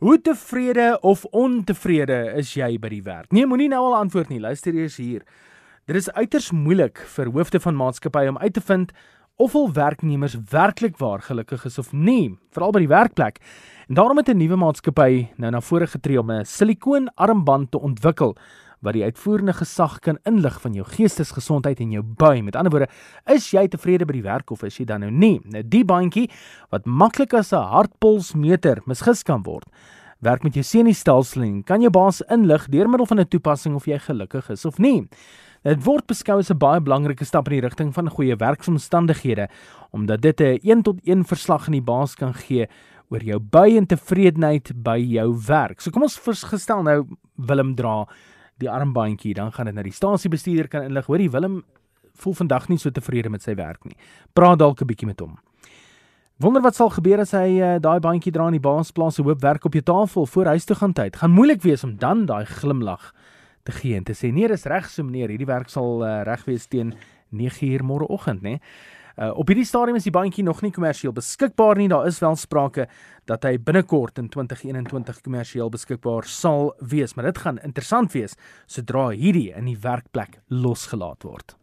Hoe tevrede of ontevrede is jy by die werk? Nee, moenie nou al antwoord nie. Luister eers hier. Dit is uiters moeilik vir hoofde van maatskappye om uit te vind of hul werknemers werklik waar gelukkig is of nie, veral by die werkplek. En daarom het 'n nuwe maatskappy nou na vore getree om 'n silikoon armband te ontwikkel wat die uitvoerende gesag kan inlig van jou geestesgesondheid en jou bui. Met ander woorde, is jy tevrede by die werk of is jy dan nou nie? Nou die bandjie wat maklik as 'n hartpulsmeter misgis kan word, werk met jou senuistelsel en kan jou baas inlig deur middel van 'n toepassing of jy gelukkig is of nie. Dit word beskou as 'n baie belangrike stap in die rigting van goeie werksomstandighede omdat dit 'n 1 tot 1 verslag aan die baas kan gee oor jou bui en tevredenheid by jou werk. So kom ons verstel nou Willem dra die armbandjie, dan gaan dit na die stasiebestuurder kan inlig. Hoorie Willem voel vandag nie so tevrede met sy werk nie. Praat dalk 'n bietjie met hom. Wonder wat sal gebeur as hy uh, daai bandjie dra in die baasplaas se hoop werk op jou tafel voor huis toe gaan tyd. Gaan moeilik wees om dan daai glimlag te gee en te sê nee, dis reg so meneer, hierdie werk sal uh, reg wees teen 9:00 môreoggend, nê? Uh, op hierdie stadium is die bandjie nog nie kommersieel beskikbaar nie. Daar is wel sprake dat hy binnekort in 2021 kommersieel beskikbaar sal wees, maar dit gaan interessant wees sodra hierdie in die werkplek losgelaat word.